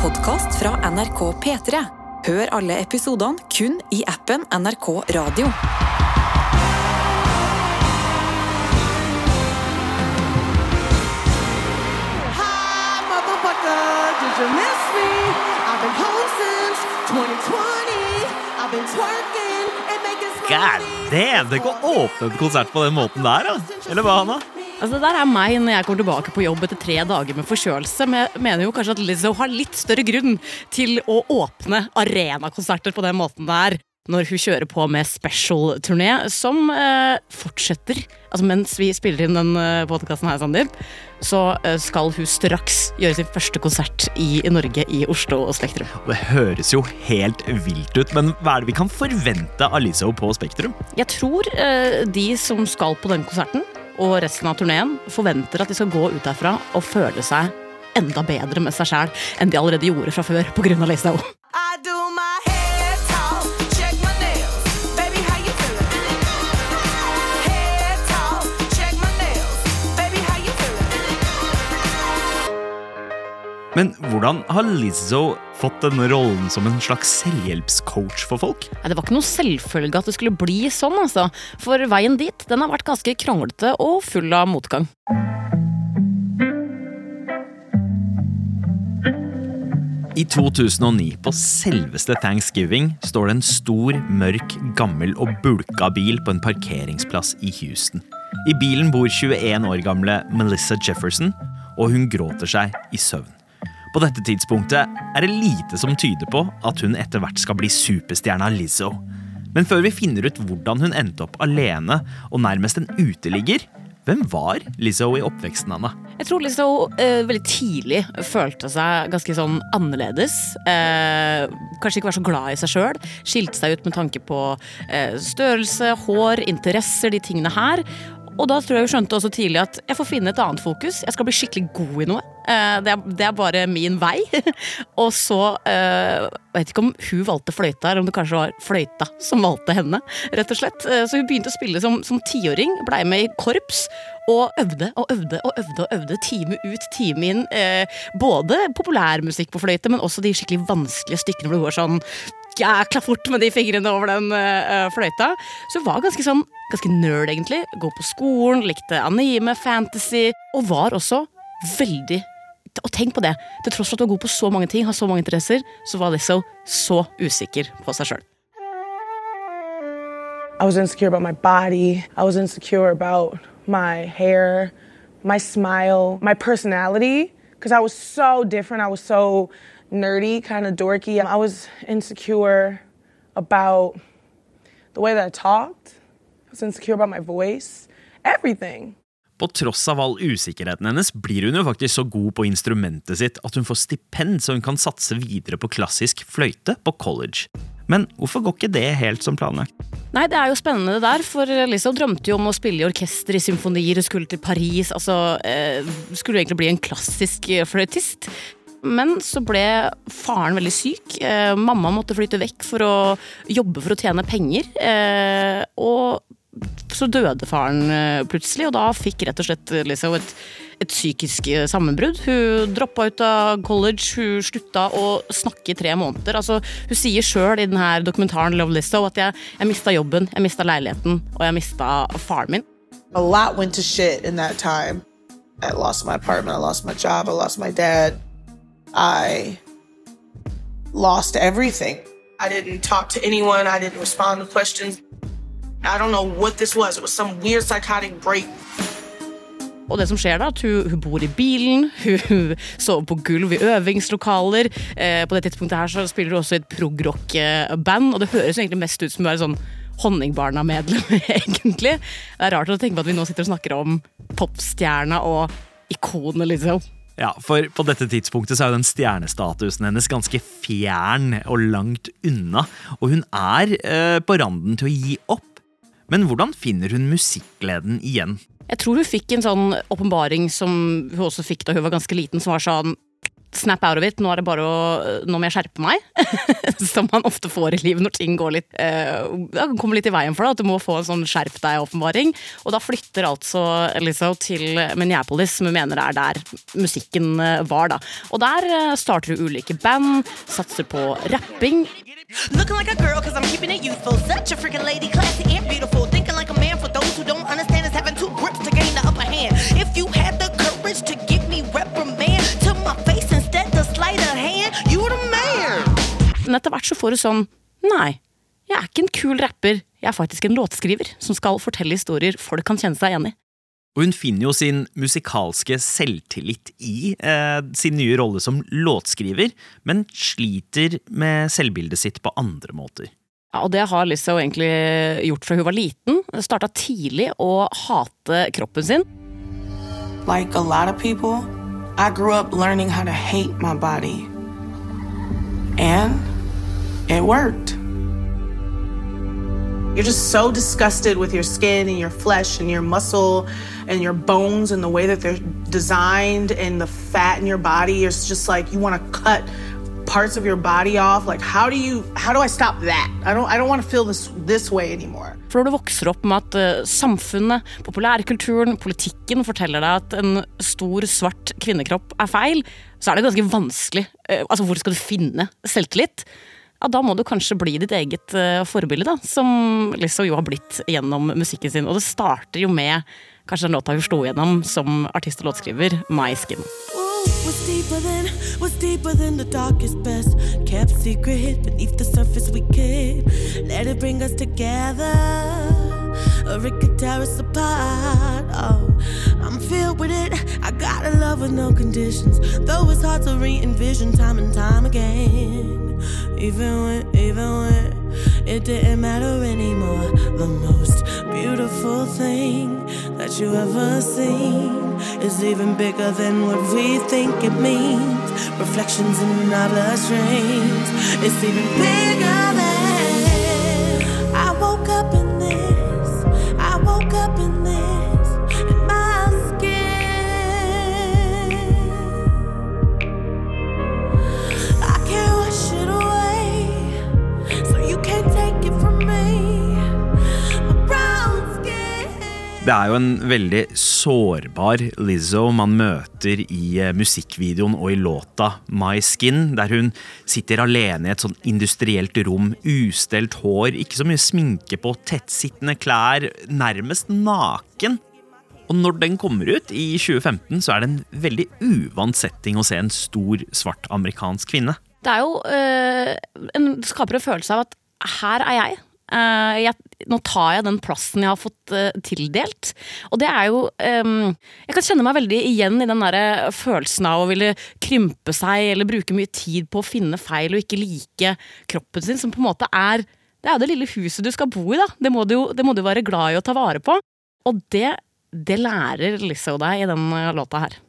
podkast fra NRK P3. Hør alle episodene kun i appen NRK Radio. Hi, motherfucker. Did you miss me? I've been home since 2020. I've been twerking and making God damn, det å åpne en konsert på den måten der, da. Eller hva, Hanna? Altså, det der er meg når jeg kommer tilbake på jobb etter tre dager med forkjølelse. Men jeg mener jo kanskje at Lizzo har litt større grunn til å åpne arenakonserter på den måten der. Når hun kjører på med special-turné, som eh, fortsetter. Altså Mens vi spiller inn den eh, podkasten her, Sandeep, så eh, skal hun straks gjøre sin første konsert i, i Norge, i Oslo og Spektrum. Det høres jo helt vilt ut, men hva er det vi kan forvente av Lizzo på Spektrum? Jeg tror eh, de som skal på den konserten, og resten av turneen, forventer at de skal gå ut derfra og føle seg enda bedre med seg sjæl enn de allerede gjorde fra før pga. Lizzo. I do my hair talk, check my nails. Baby, how you feeling? Hair talk, check my nails. Baby, how you feeling? Men hvordan har Lizzo fått denne rollen som en slags selvhjelpscoach for folk? Nei, Det var ikke noe selvfølge at det skulle bli sånn, altså. For veien dit den har vært ganske kranglete og full av motgang. I 2009, på selveste thanksgiving, står det en stor, mørk, gammel og bulka bil på en parkeringsplass i Houston. I bilen bor 21 år gamle Melissa Jefferson, og hun gråter seg i søvn. På dette tidspunktet er det lite som tyder på at hun etter hvert skal bli superstjerna Lizzo. Men før vi finner ut hvordan hun endte opp alene og nærmest en uteligger, hvem var Lizzo i oppveksten, Anna? Jeg tror Lizzo eh, veldig tidlig følte seg ganske sånn annerledes. Eh, kanskje ikke var så glad i seg sjøl. Skilte seg ut med tanke på eh, størrelse, hår, interesser, de tingene her. Og da tror jeg hun skjønte også tidlig at jeg får finne et annet fokus. Jeg skal bli skikkelig god i noe. Eh, det, er, det er bare min vei. og så eh, Jeg vet ikke om hun valgte fløyta, eller om det kanskje var fløyta som valgte henne. rett og slett. Eh, så hun begynte å spille som, som tiåring, blei med i korps. Og øvde og øvde og øvde og øvde time ut, time inn. Eh, både populærmusikk på fløyte, men også de skikkelig vanskelige stykkene hvor det går sånn jækla fort med de fingrene over den uh, fløyta. Så hun var ganske sånn ganske nerd, egentlig. Gå på skolen, likte anime, fantasy, og var også veldig og tenk på det. Til tross for at du er god på så mange ting, har så mange interesser, så var Lizzo så usikker på seg sjøl. I was insecure about my body. I was insecure about my hair, my smile, my personality, because I was so different. I was so nerdy, kind of dorky. I was insecure about the way that I talked. I was insecure about my voice. Everything. På tross av all usikkerheten hennes blir hun jo faktisk så god på instrumentet sitt at hun får stipend så hun kan satse videre på klassisk fløyte på college. Men hvorfor går ikke det helt som planlagt? Nei, det er jo spennende det der, for Lizzo drømte jo om å spille i orkester i symfonier og skulle til Paris. Altså, eh, skulle egentlig bli en klassisk eh, fløytist. Men så ble faren veldig syk. Eh, mamma måtte flytte vekk for å jobbe for å tjene penger. Eh, og så døde faren eh, plutselig, og da fikk rett og slett Lizzo et, et psykisk sammenbrudd. Hun droppa ut av college, hun slutta å snakke i tre måneder. Altså, hun sier sjøl i denne dokumentaren Love Lizzo at jeg, jeg mista jobben, jeg mista leiligheten, og jeg mista faren min. a lot went to shit in that time. I lost my apartment, I lost my job, I lost my dad. I lost everything. I didn't talk to anyone, I didn't respond to questions. I don't know what this was. It was some weird psychotic break. Og det som skjer da, at hun, hun bor i bilen, hun sover på gulv i øvingslokaler. Eh, på det tidspunktet her så spiller hun også i et progrock-band, og det høres egentlig mest ut som hun er sånn Honningbarna-medlem, egentlig. Det er rart å tenke på at vi nå sitter og snakker om popstjerna og ikonet, liksom. Ja, for på dette tidspunktet så er jo den stjernestatusen hennes ganske fjern og langt unna, og hun er eh, på randen til å gi opp. Men hvordan finner hun musikkgleden igjen? Jeg tror hun fikk en sånn åpenbaring som hun også fikk da hun var ganske liten, som var sånn snap out of it, nå er det bare å Nå må jeg skjerpe meg. Som man ofte får i livet når ting går litt eh, kommer litt i veien for deg. At du må få en sånn skjerp deg-åpenbaring. Og da flytter altså Lizzo til Minneapolis, som hun mener er der musikken eh, var, da. Og der eh, starter hun ulike band, satser på rapping. Looking like a girl cause I'm keeping it youthful. Such a freaking lady, classy and beautiful. Thinking like a man for those who don't understand is having two grips to gain the upper hand. If you had the courage to give me reprimand to my face instead of hand, you the man. Men etter hvert så får du sånn Nei, jeg er ikke en kul rapper. Jeg er faktisk en låtskriver som skal fortelle historier folk kan kjenne seg igjen i. Og hun finner jo sin musikalske selvtillit i eh, sin nye rolle som låtskriver, men sliter med selvbildet sitt på andre måter. Ja, og det har Lizzo egentlig gjort fra hun var liten. Starta tidlig å hate kroppen sin. Like a lot of people, I grew up learning how to hate my body. And it worked. You're just so disgusted with your skin and your flesh and your muscle and your bones and the way that they're designed and the fat in your body. It's just like you want to cut parts of your body off. Like how do you how do I stop that? I don't I don't want to feel this this way anymore. For når du vokser opp med at eh, samfunnet, populærkulturen, politikken forteller deg at en stor, svart kvinnekropp er feil, så er det ganske vanskelig. Eh, altså, hvor skal du finne selvtillit? Ja, Da må du kanskje bli ditt eget eh, forbilde, da, som Lizzo jo har blitt gjennom musikken sin. Og det starter jo med kanskje den låta hun slo gjennom som artist og låtskriver, My Skin. What's deeper than what's deeper than the darkest best kept secret beneath the surface we could let it bring us together. Or it could tear us apart. Oh i'm filled with it. I got a love with no conditions though it's hard to re-envision time and time again. Even when even when it didn't matter anymore the most beautiful thing that you ever seen is even bigger than what we think it means. Reflections in our bloodstreams. It's even bigger than. Det er jo en veldig sårbar Lizzo man møter i eh, musikkvideoen og i låta My Skin, der hun sitter alene i et sånn industrielt rom, ustelt hår, ikke så mye sminke på, tettsittende klær, nærmest naken. Og når den kommer ut i 2015, så er det en veldig uvant setting å se en stor, svart amerikansk kvinne. Det er jo øh, en skaper en følelse av at her er jeg. Eh, jeg. Nå tar jeg den plassen jeg har fått uh, tildelt. Og det er jo um, Jeg kan kjenne meg veldig igjen i den der følelsen av å ville krympe seg eller bruke mye tid på å finne feil og ikke like kroppen sin, som på en måte er Det er det lille huset du skal bo i, da. Det må du det må du være glad i å ta vare på. Og det, det lærer Lizzo deg i den øh, låta her.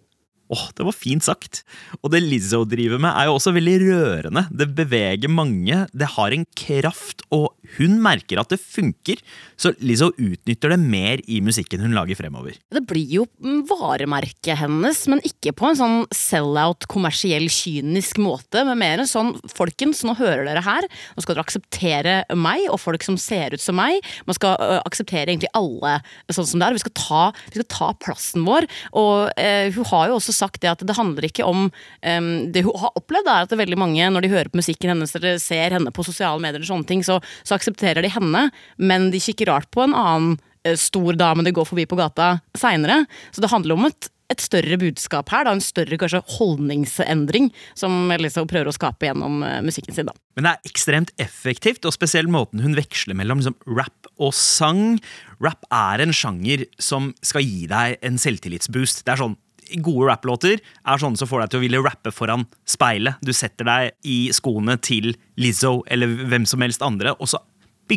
Åh, det var fint sagt. Og det Lizzo driver med er jo også veldig rørende. Det beveger mange, det har en kraft, og hun merker at det funker. Så Lizzo utnytter det mer i musikken hun lager fremover. Det blir jo varemerket hennes, men ikke på en sånn sell-out, kommersiell, kynisk måte. Men mer en sånn folkens, nå hører dere her. Nå skal dere akseptere meg og folk som ser ut som meg. Man skal ø, akseptere egentlig alle sånn som det er. Vi skal ta, vi skal ta plassen vår. Og eh, hun har jo også sagt det at det handler ikke om um, Det hun har opplevd, er at veldig mange, når de hører på musikken hennes eller ser henne på sosiale medier, eller sånne ting, så, så aksepterer de henne, men de kikker rart på en annen uh, stor dame de går forbi på gata seinere. Så det handler om et, et større budskap her, da, en større kanskje holdningsendring som Elisa prøver å skape gjennom uh, musikken sin. da. Men det er ekstremt effektivt, og spesielt måten hun veksler mellom liksom, rap og sang. Rap er en sjanger som skal gi deg en selvtillitsboost. Det er sånn Gode rapplåter er sånne som får deg til å ville rappe foran speilet. Du setter deg i skoene til Lizzo eller hvem som helst andre, og så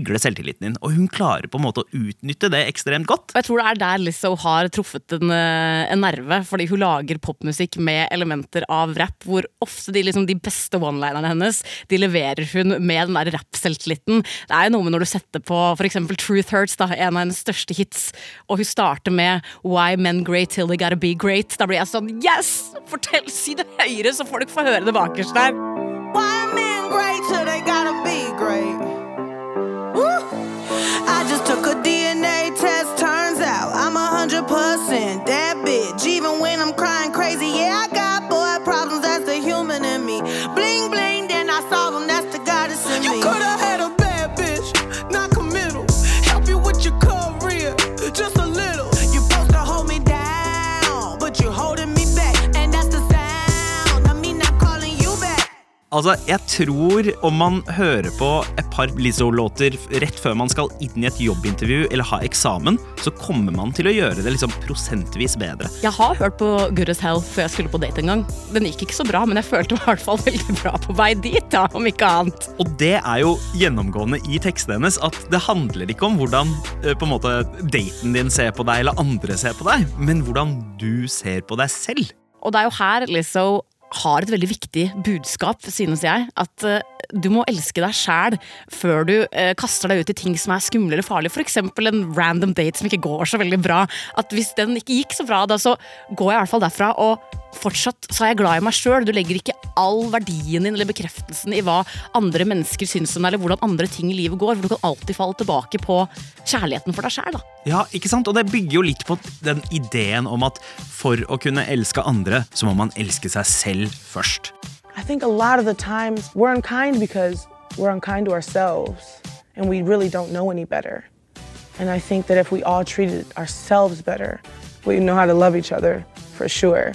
det selvtilliten din. Og hun klarer på en måte å utnytte det ekstremt godt. Og jeg tror det er der Lizzo har truffet en, eh, en nerve, fordi hun lager popmusikk med elementer av rap, hvor ofte de, liksom, de beste one-linerne hennes de leverer hun med den der rap-selvtilliten. Det er jo noe med når du setter på f.eks. Truth Hurts, da, en av hennes største hits, og hun starter med Why men great till they gotta be great. Da blir jeg sånn Yes! Fortell, Si det høyere, så folk får høre det bakerst der. Altså, jeg tror om man hører på et par Lizzo-låter rett før man skal inn i et jobbintervju eller ha eksamen, så kommer man til å gjøre det liksom prosentvis bedre. Jeg har hørt på Good as Hell før jeg skulle på date en gang. Den gikk ikke så bra, men jeg følte meg i hvert fall veldig bra på vei dit, da, om ikke annet. Og det er jo gjennomgående i tekstene hennes at det handler ikke om hvordan eh, på en måte daten din ser på deg eller andre ser på deg, men hvordan du ser på deg selv. Og det er jo her Lizzo har et veldig viktig budskap, synes jeg. At eh, du må elske deg sjæl før du eh, kaster deg ut i ting som er skumle eller farlige. F.eks. en random date som ikke går så veldig bra. At hvis den ikke gikk så bra, da så går jeg i hvert fall derfra og fortsatt så er jeg glad i meg sjøl. Du legger ikke all verdien din eller bekreftelsen i hva andre mennesker syns om deg, eller hvordan andre ting i livet går. For du kan alltid falle tilbake på kjærligheten for deg sjæl, da. Ja, ikke sant? Og det bygger jo litt på den ideen om at for å kunne elske andre, så må man elske seg selv først. I think a lot of the times we're unkind because we're unkind to ourselves and we really don't know any better. And I think that if we all treated ourselves better, we'd know how to love each other for sure.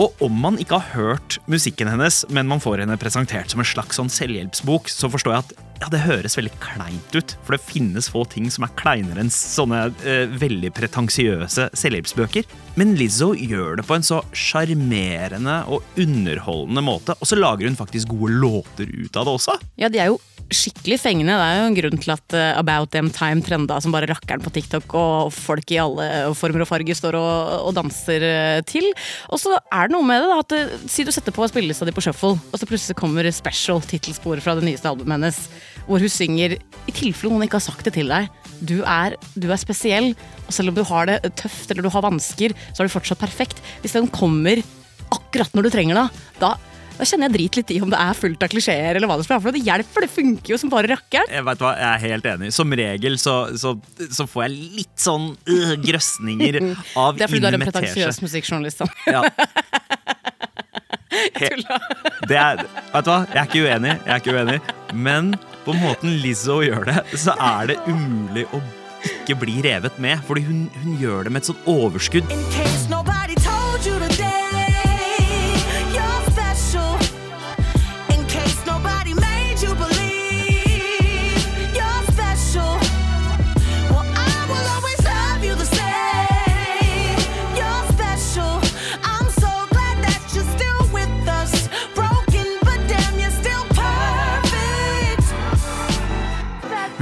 Og om man ikke har hørt musikken hennes, men man får henne presentert som en slags sånn selvhjelpsbok, så forstår jeg at ja, det høres veldig kleint ut. For det finnes få ting som er kleinere enn sånne eh, veldig pretensiøse selvhjelpsbøker. Men Lizzo gjør det på en så sjarmerende og underholdende måte, og så lager hun faktisk gode låter ut av det også. Ja, de er jo skikkelig fengende. Det er jo en grunn til at eh, About Them Time trenda som bare rakkeren på TikTok, og folk i alle former og farger står og, og danser eh, til. Og så er det noe med det, da, at eh, si du setter på spillelista di på shuffle, og så plutselig kommer special tittelspor fra det nyeste albumet hennes, hvor hun synger, i tilfelle noen ikke har sagt det til deg, du er, du er spesiell, og selv om du har det tøft eller du har vansker, så er du fortsatt perfekt. Hvis den kommer akkurat når du trenger det, da da kjenner jeg drit litt i om det er fullt av klisjeer, eller hva det skal være, for det hjelper, det funker jo som bare rakkeren. Jeg vet hva, jeg er helt enig. Som regel så, så, så får jeg litt sånn øh, grøsninger av Det er fordi du er en pretensiøs musikkjournalist. da. Ja. Det er, vet du hva, jeg er ikke uenig, jeg er ikke uenig. Men på måten Lizzo gjør det, så er det umulig å ikke bli revet med. Fordi hun, hun gjør det med et sånt overskudd. In case nobody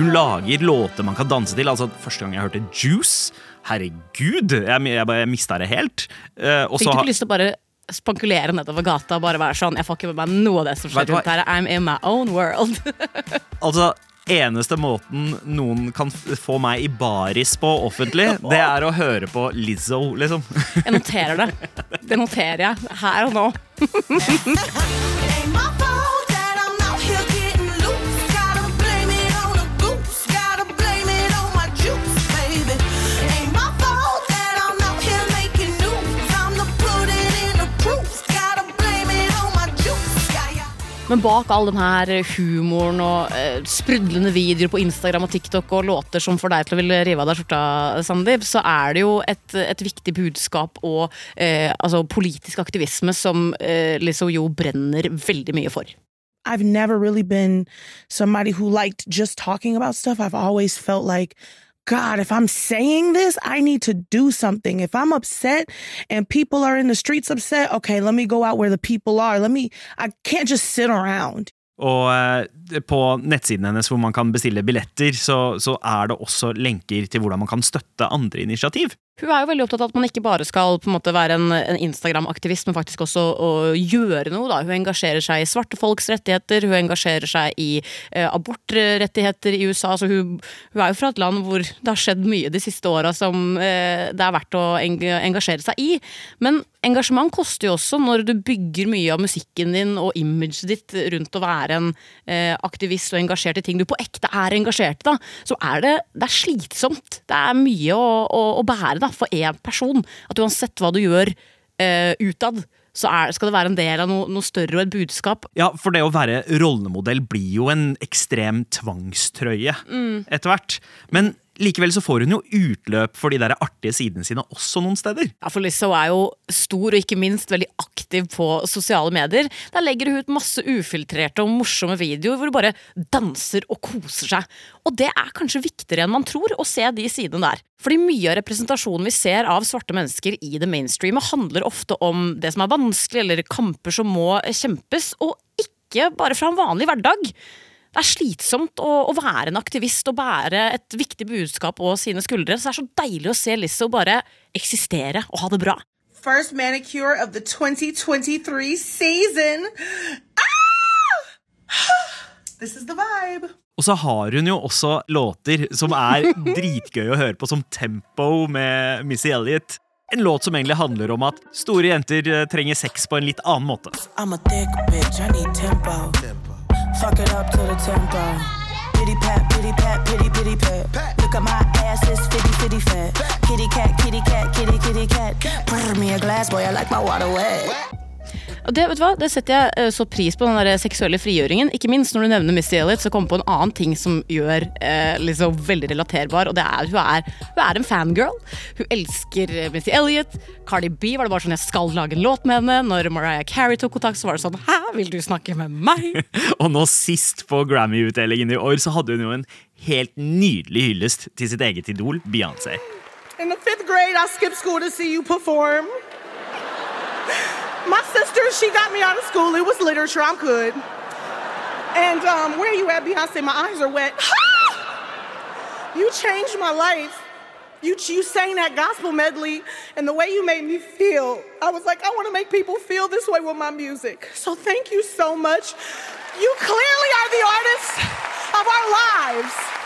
Hun lager låter man kan danse til. Altså, Første gang jeg hørte Juice Herregud, jeg, jeg, jeg mista det helt. Uh, Fikk du ikke lyst til å bare spankulere nedover gata og bare være sånn Jeg får ikke med meg noe av det som skjer rundt her. I'm in my own world. Altså, eneste måten noen kan få meg i baris på offentlig, det er å høre på Lizzo, liksom. Jeg noterer det. Det noterer jeg her og nå. Men bak all den her humoren og eh, sprudlende videoer på Instagram og TikTok og låter som får deg til å ville rive av deg skjorta, Sandeep, så er det jo et, et viktig budskap og eh, altså politisk aktivisme som eh, Lizzo jo brenner veldig mye for. I've never really been somebody who liked just talking about stuff. I've always felt like, God, if I'm saying this, I need to do something. If I'm upset and people are in the streets upset, okay, let me go out where the people are. Let me, I can't just sit around. Og eh, på nettsiden hennes hvor man kan bestille billetter, så, så er det også lenker til hvordan man kan støtte andre initiativ. Hun er jo veldig opptatt av at man ikke bare skal på en måte være en, en Instagram-aktivist, men faktisk også å gjøre noe. Da. Hun engasjerer seg i svarte folks rettigheter, hun engasjerer seg i eh, abortrettigheter i USA. Så hun, hun, er jo fra et land hvor det har skjedd mye de siste åra som eh, det er verdt å eng engasjere seg i. Men engasjement koster jo også når du bygger mye av musikken din og imaget ditt rundt å være en eh, aktivist og engasjert i ting du på ekte er engasjert i. Så er det, det er slitsomt. Det er mye å, å, å bære. da for én person. At uansett hva du gjør uh, utad, så er, skal det være en del av noe, noe, større og et budskap. Ja, for det å være rollemodell blir jo en ekstrem tvangstrøye mm. etter hvert. Men Likevel så får hun jo utløp for de der artige sidene sine også noen steder. Ja, for Lizzo er jo stor og ikke minst veldig aktiv på sosiale medier. Der legger hun ut masse ufiltrerte og morsomme videoer hvor hun bare danser og koser seg. Og det er kanskje viktigere enn man tror, å se de sidene der. Fordi mye av representasjonen vi ser av svarte mennesker i det mainstreamet, handler ofte om det som er vanskelig, eller kamper som må kjempes, og ikke bare fra en vanlig hverdag. Det er slitsomt å, å, være en aktivist og bære et viktig budskap på sine skuldre. Så det er så deilig å se Lizzo bare eksistere og ha det bra. First manicure of the 2023 season. Ah! This is the vibe. Og så har hun jo også låter som er dritgøy å høre på, som Tempo med Missy Elliot. En låt som egentlig handler om at store jenter eh, trenger sex på en litt annen måte. I'm a thick bitch, I need tempo. Fuck it up to the tempo. Pity pat, pity pat, pity pity pat. Look at my ass, it's fitty fitty fat. Kitty cat, kitty cat, kitty kitty cat. Pour me a glass, boy, I like my water wet. Og det, vet du hva, det setter jeg eh, så pris på, den der seksuelle frigjøringen. Ikke minst når du nevner Missy Elliot, så kommer på en annen ting som gjør eh, liksom veldig relaterbar. Og det er hun er, hun er en fangirl. Hun elsker eh, Missy Elliot. Cardi B var det bare sånn jeg skal lage en låt med henne. Når Mariah Carey tok kontakt, så var det sånn hæ, vil du snakke med meg? og nå sist på Grammy-utdelingen i år, så hadde hun jo en helt nydelig hyllest til sitt eget idol, Beyoncé. In the fifth grade, I skipped school to see you perform. My sister, she got me out of school. It was literature. I'm good. And um, where are you at, Beyonce? My eyes are wet. you changed my life. You, you sang that gospel medley, and the way you made me feel, I was like, I want to make people feel this way with my music. So thank you so much. You clearly are the artist of our lives.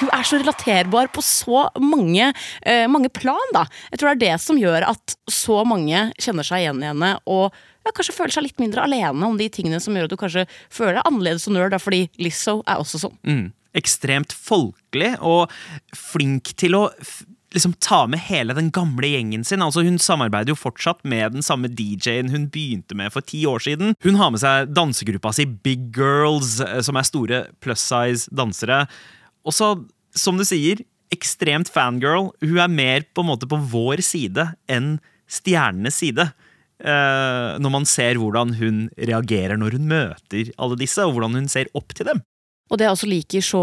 Hun er så relaterbar på så mange, uh, mange plan, da. Jeg tror det er det som gjør at så mange kjenner seg igjen i henne, og ja, kanskje føler seg litt mindre alene om de tingene som gjør at du kanskje føler deg annerledes som nerd, fordi Lizzo er også sånn. Mm. Ekstremt folkelig og flink til å liksom ta med hele den gamle gjengen sin. Altså Hun samarbeider jo fortsatt med den samme DJ-en hun begynte med for ti år siden. Hun har med seg dansegruppa si Big Girls, eh, som er store plus size dansere. Og så, som du sier, ekstremt fangirl. Hun er mer på en måte på vår side enn stjernenes side. Uh, når man ser hvordan hun reagerer når hun møter alle disse, og hvordan hun ser opp til dem. Og det jeg også liker så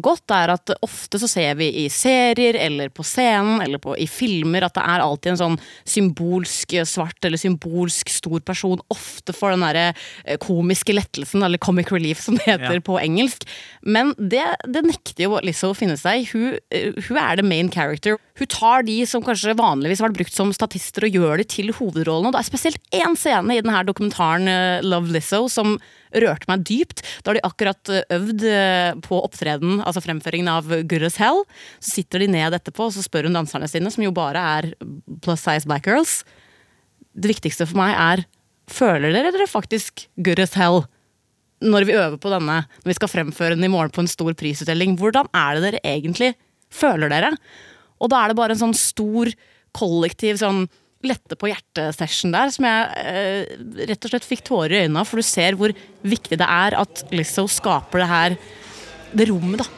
godt, er at ofte så ser vi i serier eller på scenen eller på, i filmer at det er alltid en sånn symbolsk svart eller symbolsk stor person. Ofte for den derre eh, komiske lettelsen, eller comic relief som det heter ja. på engelsk. Men det, det nekter jo Lizzo å finne seg i. Hun, eh, hun, er the main character. Hun tar de som kanskje vanligvis har vært brukt som statister, og gjør de til hovedrollene. Og det er spesielt én scene i denne dokumentaren eh, Love Lizzo som rørte meg dypt. Da har de akkurat eh, øvd eh, på opptreden, altså fremføringen av Good as Hell. Så sitter de ned etterpå og så spør hun danserne sine, som jo bare er plus size black girls. Det viktigste for meg er føler dere dere faktisk good as hell når vi øver på denne, når vi skal fremføre den i morgen på en stor prisutdeling? Hvordan er det dere egentlig føler dere? Og da er det bare en sånn stor kollektiv sånn lette på hjertet-session der, som jeg eh, rett og slett fikk tårer i øynene av. For du ser hvor viktig det er at Lizzo skaper det her det rommet da,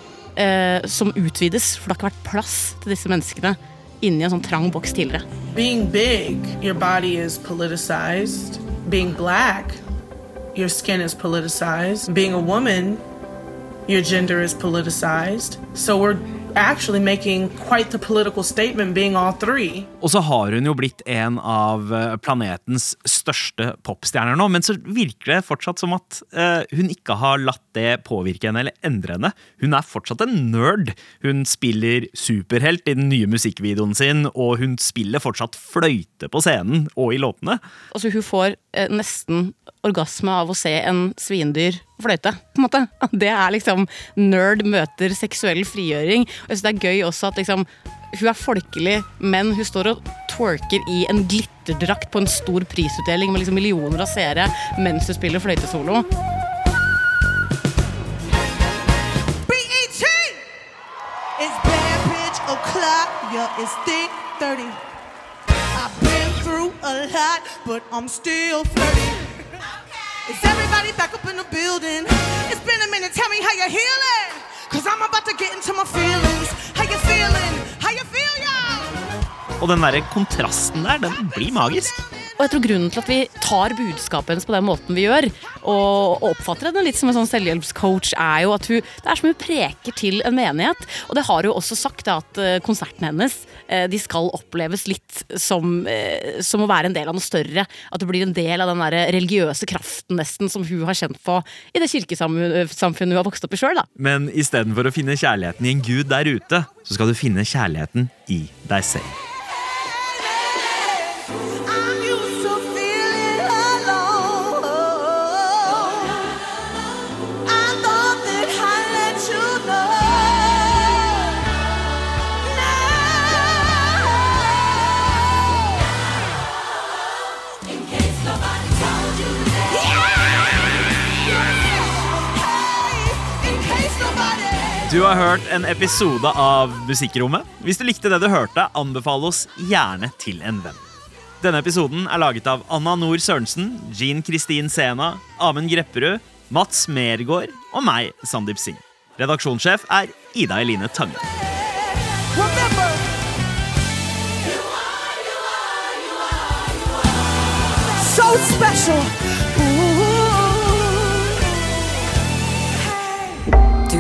eh, som utvides. For det har ikke vært plass til disse menneskene inni en sånn trang boks tidligere. Being big, your body is politicized. Being black, your skin is politicized. Being a woman, your gender is politicized. So we're actually making quite the political statement being all three. Og så har hun jo blitt en av eh, planetens største popstjerner nå, men så virker det fortsatt som at eh, hun ikke har latt det påvirke henne eller endre henne. Hun er fortsatt en nerd. Hun spiller superhelt i den nye musikkvideoen sin, og hun spiller fortsatt fløyte på scenen og i låtene. Altså, hun får eh, nesten orgasme av å se en svindyr fløyte, på en måte. Det er liksom nerd møter seksuell frigjøring. Og jeg synes det er gøy også at liksom hun er folkelig, men hun står og twerker i en glitterdrakt på en stor prisutdeling med liksom millioner av seere mens hun spiller fløytesolo. Yeah, it's thick 30. I've been through a lot, but I'm still flirty. Is everybody back up in the building? It's been a minute, tell me how you're healing. Cause I'm about to get into my feelings. How you feeling? How you feel, y'all? Og den derre kontrasten der, den blir magisk. Og jeg tror grunnen til at vi tar budskapet hennes på den måten vi gjør, og oppfatter henne litt som en sånn selvhjelpscoach, er jo at hun, det er som hun preker til en menighet. Og det har hun også sagt, da, at eh, konsertene hennes eh, de skal oppleves litt som, eh, som å være en del av noe større. At det blir en del av den der religiøse kraften nesten som hun har kjent på i det kirkesamfunnet hun har vokst opp i sjøl. Men istedenfor å finne kjærligheten i en gud der ute, så skal du finne kjærligheten i deg selv. Du har hørt en episode av Musikkrommet. Hvis du likte det du hørte, anbefal oss gjerne til en venn. Denne episoden er laget av Anna Nord Sørensen, Jean Kristin Sena, Amund Grepperud, Mats Mergård og meg, Sandeep Singh. Redaksjonssjef er Ida Eline Tange. Remember. So special.